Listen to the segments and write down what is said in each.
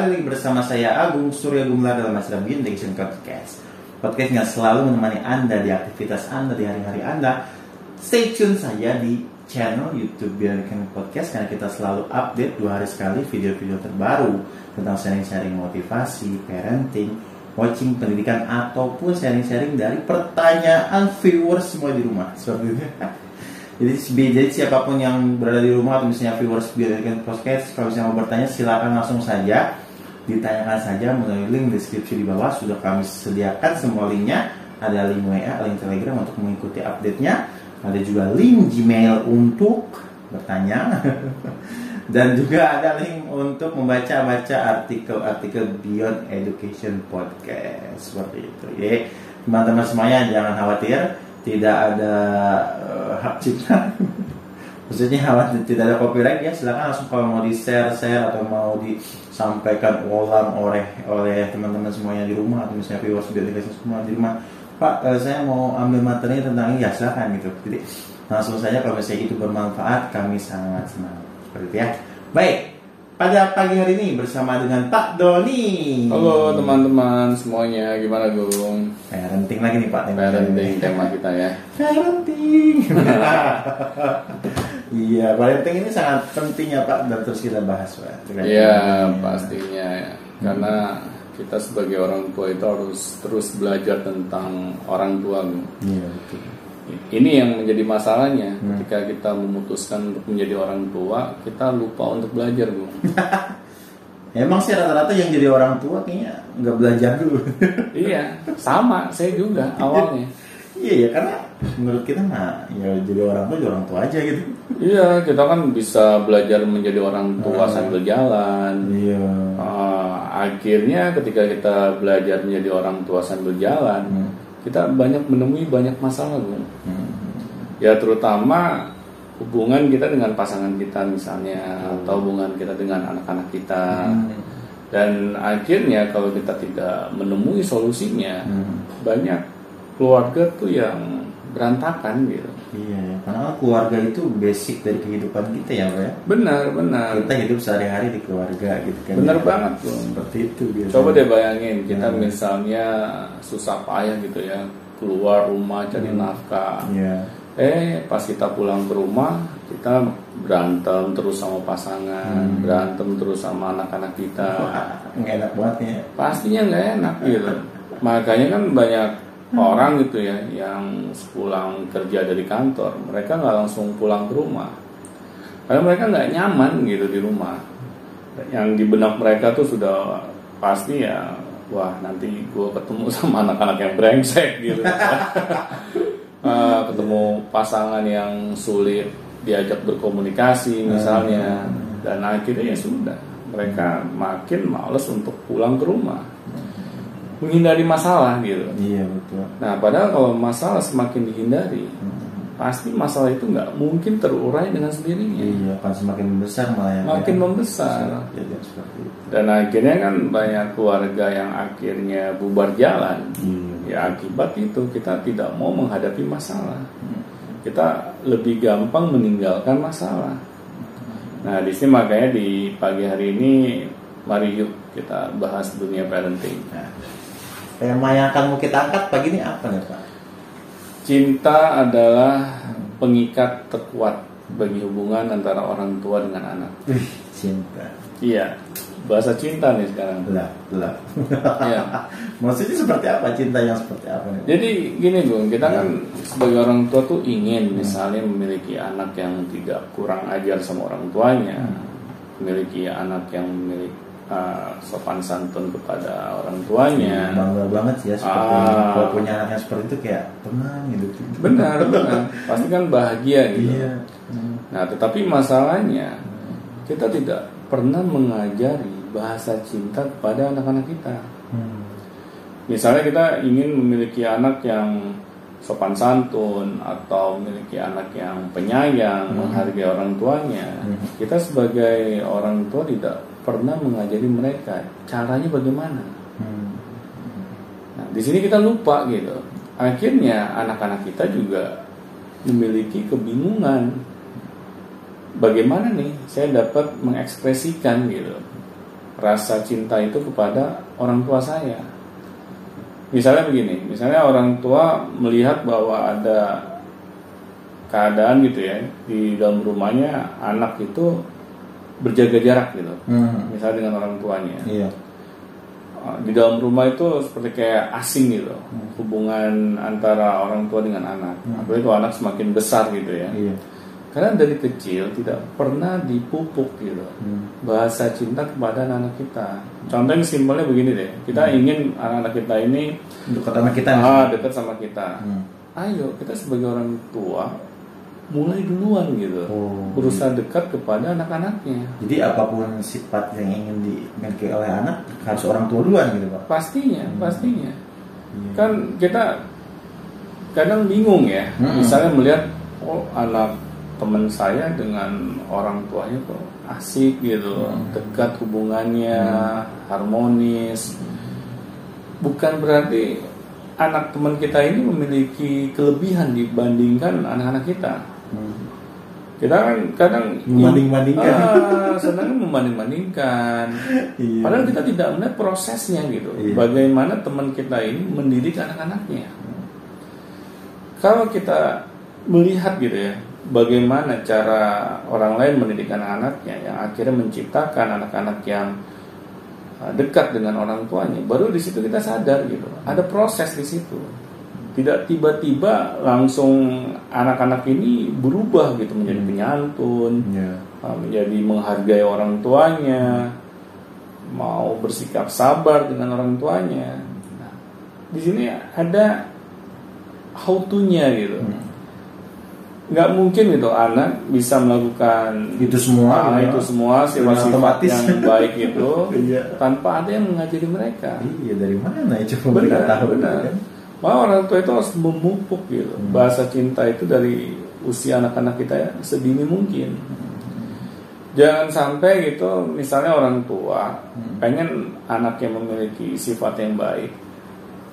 kembali lagi bersama saya Agung Surya Gumlar dalam acara Gintation Podcast. Podcast yang selalu menemani Anda di aktivitas Anda di hari-hari Anda. Stay tune saja di channel YouTube Biarkan Podcast karena kita selalu update dua hari sekali video-video terbaru tentang sharing-sharing motivasi, parenting, watching pendidikan ataupun sharing-sharing dari pertanyaan viewers semua di rumah seperti itu. Jadi, jadi siapa pun yang berada di rumah atau misalnya viewers biarkan podcast kalau misalnya mau bertanya silakan langsung saja ditanyakan saja melalui link deskripsi di bawah. Sudah kami sediakan semua linknya. Ada link WA, link Telegram untuk mengikuti update-nya. Ada juga link Gmail untuk bertanya. Dan juga ada link untuk membaca-baca artikel-artikel Beyond Education Podcast. Seperti itu. Ya teman-teman semuanya jangan khawatir. Tidak ada uh, hak cipta maksudnya tidak ada copyright ya silakan langsung kalau mau di share share atau mau disampaikan ulang oleh oleh teman-teman semuanya di rumah atau misalnya viewers biar semua di rumah Pak uh, saya mau ambil materi tentang ini ya silakan gitu jadi langsung saja kalau misalnya itu bermanfaat kami sangat senang seperti itu ya baik pada pagi hari ini bersama dengan Pak Doni. Halo teman-teman semuanya, gimana Gung? Parenting lagi nih Pak tema Parenting tema kita ya. Parenting. Iya, parenting ini sangat penting ya Pak dan terus kita bahas Pak. Iya, pastinya ya. Karena kita sebagai orang tua itu harus terus belajar tentang orang tua. Iya, betul ini yang menjadi masalahnya hmm. ketika kita memutuskan untuk menjadi orang tua kita lupa untuk belajar bu Emang sih rata-rata yang jadi orang tua kayaknya nggak belajar dulu. iya, sama saya juga awalnya. iya ya karena menurut kita mah ya jadi orang tua jadi orang tua aja gitu. Iya, kita kan bisa belajar menjadi orang tua uh, sambil jalan. Iya. Uh, akhirnya ketika kita belajar menjadi orang tua sambil jalan, hmm kita banyak menemui banyak masalah Bung. Hmm. Ya terutama hubungan kita dengan pasangan kita misalnya hmm. atau hubungan kita dengan anak-anak kita. Hmm. Dan akhirnya kalau kita tidak menemui solusinya, hmm. banyak keluarga tuh yang berantakan gitu. Iya, karena keluarga itu basic dari kehidupan kita ya, Pak ya. Benar, benar. Kita hidup sehari-hari di keluarga gitu kan. Benar ya. banget tuh. Seperti itu gitu. Coba deh bayangin kita hmm. misalnya susah payah gitu ya, keluar rumah cari hmm. nafkah. Iya. Eh, pas kita pulang ke rumah, kita berantem terus sama pasangan, hmm. berantem terus sama anak-anak kita. Nggak enak banget ya. Pastinya nggak enak gitu. Makanya kan banyak hmm. orang gitu ya yang pulang kerja dari kantor mereka nggak langsung pulang ke rumah. Karena mereka nggak nyaman gitu di rumah. Yang di benak mereka tuh sudah pasti ya wah nanti gue ketemu sama anak-anak yang brengsek gitu. Uh, ketemu pasangan yang sulit diajak berkomunikasi misalnya. Hmm. dan akhirnya ya sudah mereka makin males untuk pulang ke rumah menghindari masalah gitu. Iya betul. Nah padahal kalau masalah semakin dihindari, hmm. pasti masalah itu nggak mungkin terurai dengan sendirinya. Iya, akan semakin membesar malah yang makin ya. membesar. Jadi seperti itu. Dan akhirnya kan banyak keluarga yang akhirnya bubar jalan. Hmm. Ya akibat itu kita tidak mau menghadapi masalah. Hmm. Kita lebih gampang meninggalkan masalah. Nah di sini makanya di pagi hari ini mari yuk kita bahas dunia parenting. Nah. Tema yang akan kita angkat pagi ini apa nih Pak? Cinta adalah pengikat terkuat bagi hubungan antara orang tua dengan anak. Cinta. Iya, bahasa cinta nih sekarang. Lah, lah. Iya. Maksudnya seperti apa cinta yang seperti apa nih? Jadi gini Bung, kita kan sebagai orang tua tuh ingin misalnya memiliki anak yang tidak kurang ajar sama orang tuanya, hmm. memiliki anak yang memiliki uh, sopan santun kepada orang tuanya. Bangga banget sih ya seperti uh, kalau punya anak yang seperti itu kayak tenang gitu. Benar, benar. Pasti kan bahagia gitu. Iya. Hmm. Nah, tetapi masalahnya kita tidak pernah mengajari bahasa cinta kepada anak-anak kita. Hmm. Misalnya kita ingin memiliki anak yang sopan santun atau memiliki anak yang penyayang, hmm. menghargai orang tuanya. Hmm. Kita sebagai orang tua tidak pernah mengajari mereka caranya bagaimana. Hmm. Nah, di sini kita lupa gitu. Akhirnya anak-anak kita juga memiliki kebingungan. Bagaimana nih saya dapat mengekspresikan gitu rasa cinta itu kepada orang tua saya. Misalnya begini, misalnya orang tua melihat bahwa ada keadaan gitu ya di dalam rumahnya anak itu berjaga jarak gitu, Hmm. misalnya dengan orang tuanya. Iya. Uh, Di dalam rumah itu seperti kayak asing gitu, hubungan antara orang tua dengan anak. Apalagi kalau anak semakin besar gitu ya. Iya. Karena dari kecil tidak pernah dipupuk gitu Hmm. bahasa cinta kepada anak-anak kita. Contoh yang simpelnya begini deh, kita ingin anak-anak kita ini Dekat sama kita. ah, dekat sama kita. Hmm. Ayo kita sebagai orang tua mulai duluan gitu, Oh. berusaha dekat kepada anak-anaknya. Jadi apa pun sifat yang ingin dimiliki oleh anak harus orang tua duluan gitu pak. Pastinya, pastinya. Iya. Kan kita kadang bingung ya, Hmm. misalnya melihat oh anak teman saya dengan orang tuanya kok asik gitu, Hmm. dekat hubungannya, harmonis. Bukan berarti anak teman kita ini memiliki kelebihan dibandingkan anak-anak kita. Kita kan kadang Membanding-bandingkan. Ah, senang membanding-bandingkan. Iya. Padahal kita tidak melihat prosesnya gitu. Iya. Bagaimana teman kita ini mendidik anak-anaknya. Kalau kita melihat gitu ya, bagaimana cara orang lain mendidik anak-anaknya yang akhirnya menciptakan anak-anak yang uh, dekat dengan orang tuanya, baru di situ kita sadar gitu. Ada proses di situ. Tidak tiba-tiba langsung anak-anak ini berubah gitu menjadi penyantun, Iya. uh, menjadi menghargai orang tuanya, mau bersikap sabar dengan orang tuanya. Nah, di sini ada how to-nya gitu. Hmm. Nggak mungkin gitu anak bisa melakukan Itu semua. ah, ya. itu semua sifat-sifat otomatis. yang baik itu Iya. tanpa ada yang mengajari mereka. Iya dari mana ya coba Benar, tahu benar. kan? Malah orang tua itu harus memupuk gitu. Hmm. Bahasa cinta itu dari usia anak-anak kita sedini mungkin. Jangan sampai gitu, misalnya orang tua Hmm. pengen anaknya memiliki sifat yang baik,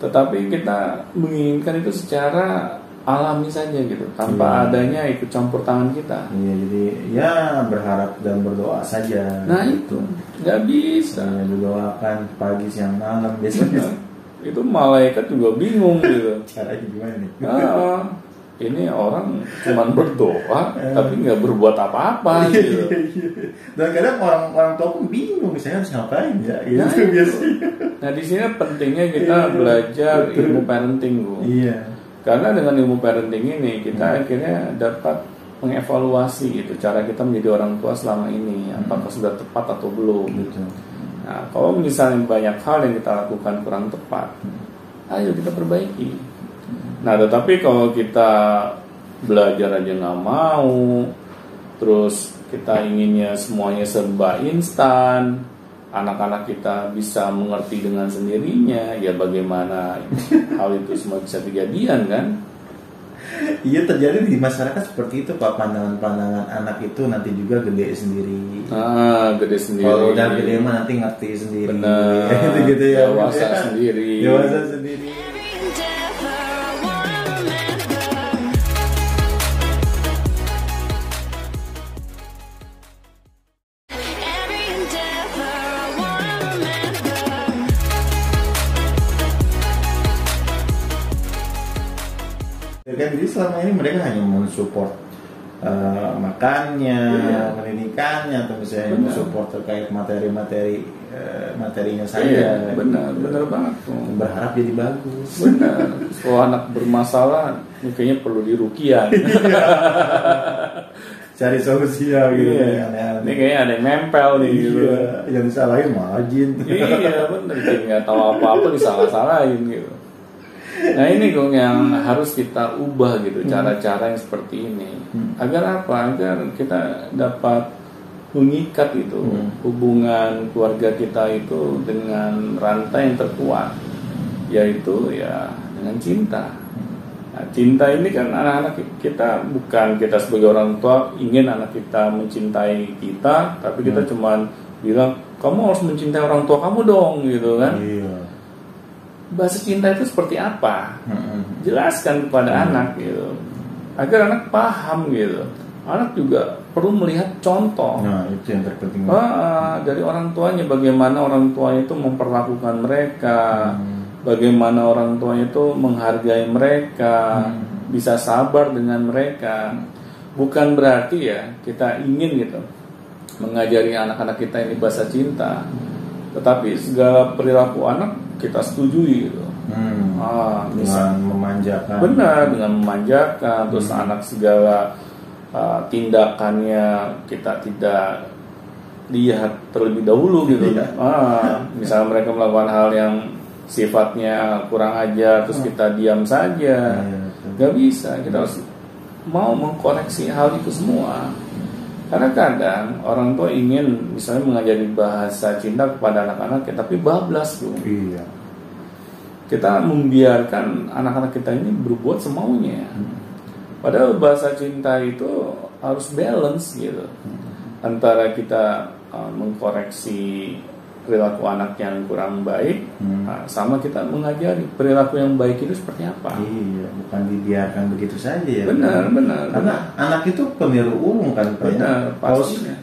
tetapi kita menginginkan itu secara alami saja gitu, tanpa Iya. adanya ikut campur tangan kita. Iya jadi ya berharap dan berdoa saja. Nah itu nggak bisa. Saya doakan pagi siang malam biasanya. Itu malaikat juga bingung gitu. Caranya gimana nih? Ah, ini orang cuman berdoa tapi nggak berbuat apa-apa gitu. Dan kadang orang orang tua pun bingung saya harus ngapain ya gitu Nah, itu. biasanya. Nah di sini pentingnya kita belajar ilmu parenting bu. Iya. Karena dengan ilmu parenting ini kita akhirnya dapat mengevaluasi gitu cara kita menjadi orang tua selama ini apakah sudah tepat atau belum. Betul. Nah kalau misalnya banyak hal yang kita lakukan kurang tepat, ayo kita perbaiki. Nah tetapi kalau kita belajar aja nggak mau, terus kita inginnya semuanya serba instan, anak-anak kita bisa mengerti dengan sendirinya, ya bagaimana hal itu semua bisa kejadian kan? Iya terjadi di masyarakat seperti itu pak pandangan-pandangan anak itu nanti juga gede sendiri. Ah, gede sendiri. Kalau udah gede mah nanti ngerti sendiri. Benar. gitu gitu ya. Dewasa sendiri. Dewasa sendiri. Selama ini mereka hanya mensupport eh, makannya, Iya. pendidikannya atau misalnya Benar. mensupport terkait materi-materi eh, materinya Iya, saja. benar, benar banget tuh. Berharap jadi bagus. Benar. Kalau anak bermasalah, kayaknya perlu dirukian. Cari solusi ya gitu. Iya. Aneh-aneh. Ini kayaknya ada yang nempel nih gitu. Iya, yang disalahin majin. iya benar, jadi nggak tahu apa-apa disalah-salahin gitu. Nah ini dong yang harus kita ubah gitu cara-cara yang seperti ini. Agar apa? Agar kita dapat mengikat itu Hmm. hubungan keluarga kita itu dengan rantai yang terkuat, yaitu ya dengan cinta. Nah, cinta ini kan anak-anak kita bukan kita sebagai orang tua ingin anak kita mencintai kita, tapi kita Hmm. cuman bilang kamu harus mencintai orang tua kamu dong gitu kan. Iya. Bahasa cinta itu seperti apa? Mm-mm. Jelaskan kepada Hmm. anak gitu. Agar anak paham gitu. anak juga perlu melihat contoh Nah, itu yang terpenting. Ah, dari orang tuanya bagaimana orang tuanya itu memperlakukan mereka, Hmm. bagaimana orang tuanya itu menghargai mereka, Hmm. bisa sabar dengan mereka. Bukan berarti ya kita ingin gitu mengajari anak-anak kita ini bahasa cinta, tetapi segala perilaku anak kita setujui gitu. Hmm. Ah, Dengan memanjakan. benar dengan memanjakan, terus anak segala uh, tindakannya kita tidak lihat terlebih dahulu gitu. Iya. Ah, misalnya mereka melakukan hal yang sifatnya kurang ajar, terus kita diam saja, betul. nggak bisa. Kita harus mau mengkoreksi hal itu semua. Karena kadang orang tua ingin misalnya mengajari bahasa cinta kepada anak-anaknya, tapi bablas tuh Iya. kita membiarkan anak-anak kita ini berbuat semaunya. Padahal bahasa cinta itu harus balance gitu. Antara kita uh, mengkoreksi perilaku anak yang kurang baik, Hmm. uh, sama kita mengajari perilaku yang baik itu seperti apa. Iya, bukan dibiarkan begitu saja ya. Benar, benar. Karena anak itu pemilu ulung kan, ya? Benar, Kalau pastinya.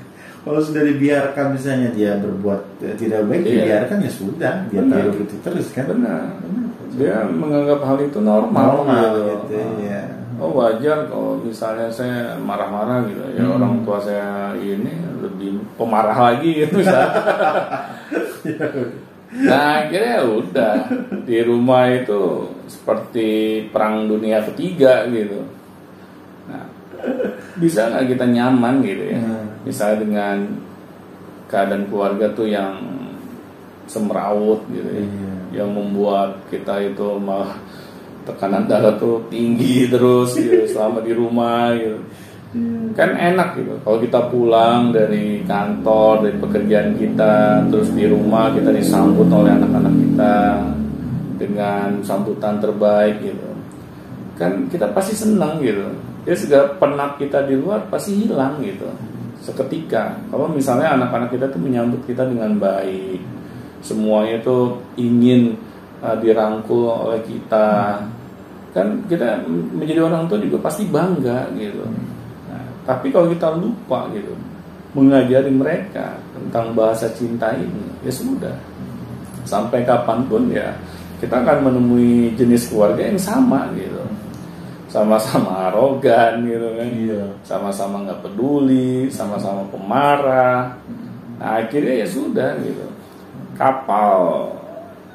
kalau sudah dibiarkan misalnya dia berbuat eh, tidak baik, Iya. dibiarkan ya sudah, dia Benar. itu terus kan. Benar. Dia menganggap hal itu normal, Normal gitu. gitu, iya. Oh wajar kalau misalnya saya marah-marah gitu ya Hmm. orang tua saya ini lebih pemarah lagi gitu nah akhirnya ya udah di rumah itu seperti perang dunia ketiga gitu. Nah bisa nggak kita nyaman gitu ya? Hmm. Misalnya dengan keadaan keluarga tuh yang semrawut gitu ya, Iya. yang membuat kita itu malah tekanan darah tuh tinggi terus gitu selama di rumah gitu kan enak gitu. Kalau kita pulang dari kantor dari pekerjaan kita terus di rumah kita disambut oleh anak-anak kita dengan sambutan terbaik gitu. Kan kita pasti senang gitu. Ya segala penat kita di luar pasti hilang gitu. Seketika. Kalau misalnya anak-anak kita tuh menyambut kita dengan baik semuanya tuh ingin uh, dirangkul oleh kita. Kan kita menjadi orang tua juga pasti bangga gitu. Nah, tapi kalau kita lupa gitu mengajari mereka tentang bahasa cinta ini ya sudah. Sampai kapan pun ya kita akan menemui jenis keluarga yang sama gitu. Sama-sama arogan gitu kan. Iya. sama-sama nggak peduli sama-sama pemarah. Nah akhirnya ya sudah gitu. Kapal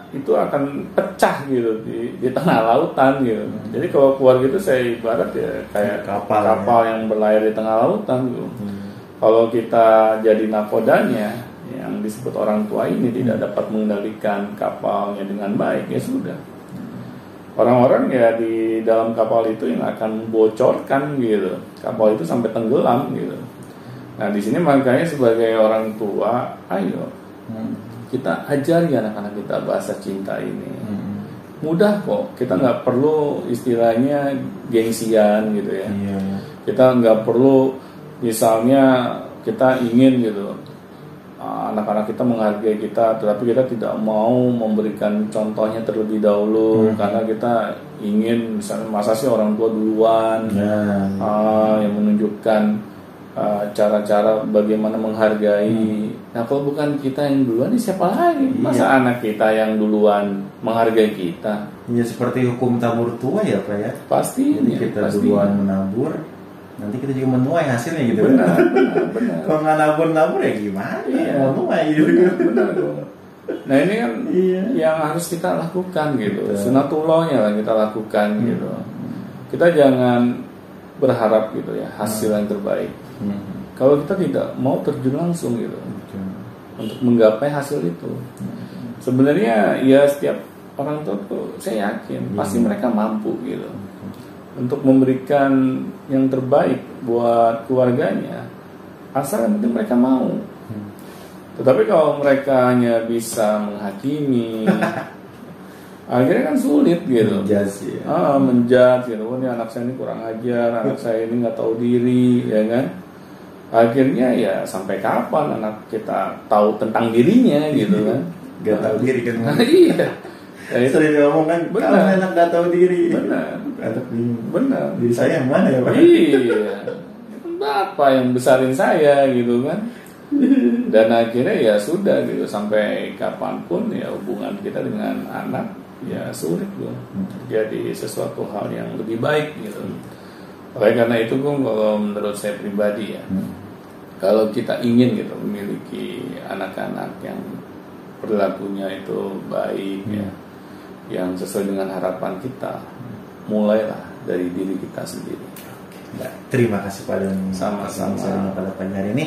itu akan pecah gitu di, di tengah lautan gitu. Jadi kalau keluarga itu saya ibarat ya kayak Kapal, kapal yang berlayar di tengah lautan gitu Hmm. kalau kita jadi nakodanya yang disebut orang tua ini tidak dapat mengendalikan kapalnya dengan baik ya sudah. Orang-orang ya di dalam kapal itu yang akan membocorkan gitu. Kapal itu sampai tenggelam gitu. Nah di sini makanya sebagai orang tua ayo Hmm. Kita ajari anak-anak kita bahasa cinta ini Hmm. mudah kok kita nggak perlu istilahnya gengsian gitu ya Iya, iya. kita nggak perlu misalnya kita ingin gitu uh, anak-anak kita menghargai kita tetapi kita tidak mau memberikan contohnya terlebih dahulu Hmm. karena kita ingin misalnya masa sih orang tua duluan Nah, uh, yang menunjukkan uh, cara-cara bagaimana menghargai. Nah kalau bukan kita yang duluan, siapa lagi? Masa anak kita yang duluan menghargai kita? ya seperti hukum tabur tua ya Pak ya. Pasti Jadi kita duluan menabur, nanti kita juga menuai hasilnya gitu. Benar, benar, benar. Kalau nggak nabur-nabur ya gimana? Iya. Mau menuai gitu. Benar, benar. Nah ini kan Iya. yang harus kita lakukan gitu. Betul. Sunatullahnya lah kita lakukan gitu. Kita jangan berharap gitu ya hasil yang terbaik. Hmm. Kalau kita tidak mau terjun langsung gitu. untuk menggapai hasil itu. Sebenarnya ya setiap orang tua tuh saya yakin pasti mereka mampu gitu untuk memberikan yang terbaik buat keluarganya asal yang penting mereka mau. Tetapi kalau mereka hanya bisa menghakimi, akhirnya kan sulit gitu. Jas ya. Ah, menjat gitu. Oh, ini anak saya ini kurang ajar, anak saya ini nggak tahu diri, ya kan? Akhirnya ya sampai kapan anak kita tahu tentang dirinya gitu kan? Gak tahu diri kan. Nah, iya. Ya, Sering ngomong kan, Benar. kalau anak gak tahu diri. benar, Anak bingung. benar. Diri saya yang mana ya Pak? Iya. Bapak yang besarin saya gitu kan dan akhirnya ya sudah gitu sampai kapan pun ya hubungan kita dengan anak ya sulit loh jadi sesuatu hal yang lebih baik gitu oleh karena itu Gung, kalau menurut saya pribadi ya kalau kita ingin gitu memiliki anak-anak yang perilakunya itu baik ya yang sesuai dengan harapan kita mulailah dari diri kita sendiri. Terima kasih pada Sama-sama. sharing pada pagi hari ini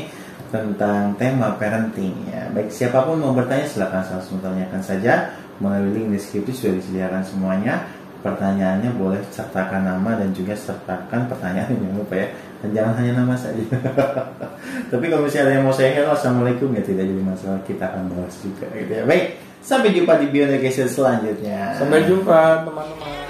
tentang tema parenting ya. Baik siapa pun mau bertanya silakan langsung tanyakan saja. Melalui link deskripsi sudah disediakan semuanya. Pertanyaannya boleh sertakan nama dan juga sertakan pertanyaan jangan lupa ya. Dan jangan hanya nama saja. Tapi kalau misalnya ada yang mau saya hello assalamualaikum ya tidak jadi masalah kita akan bahas juga gitu ya. Baik sampai jumpa di Education selanjutnya. sampai jumpa teman-teman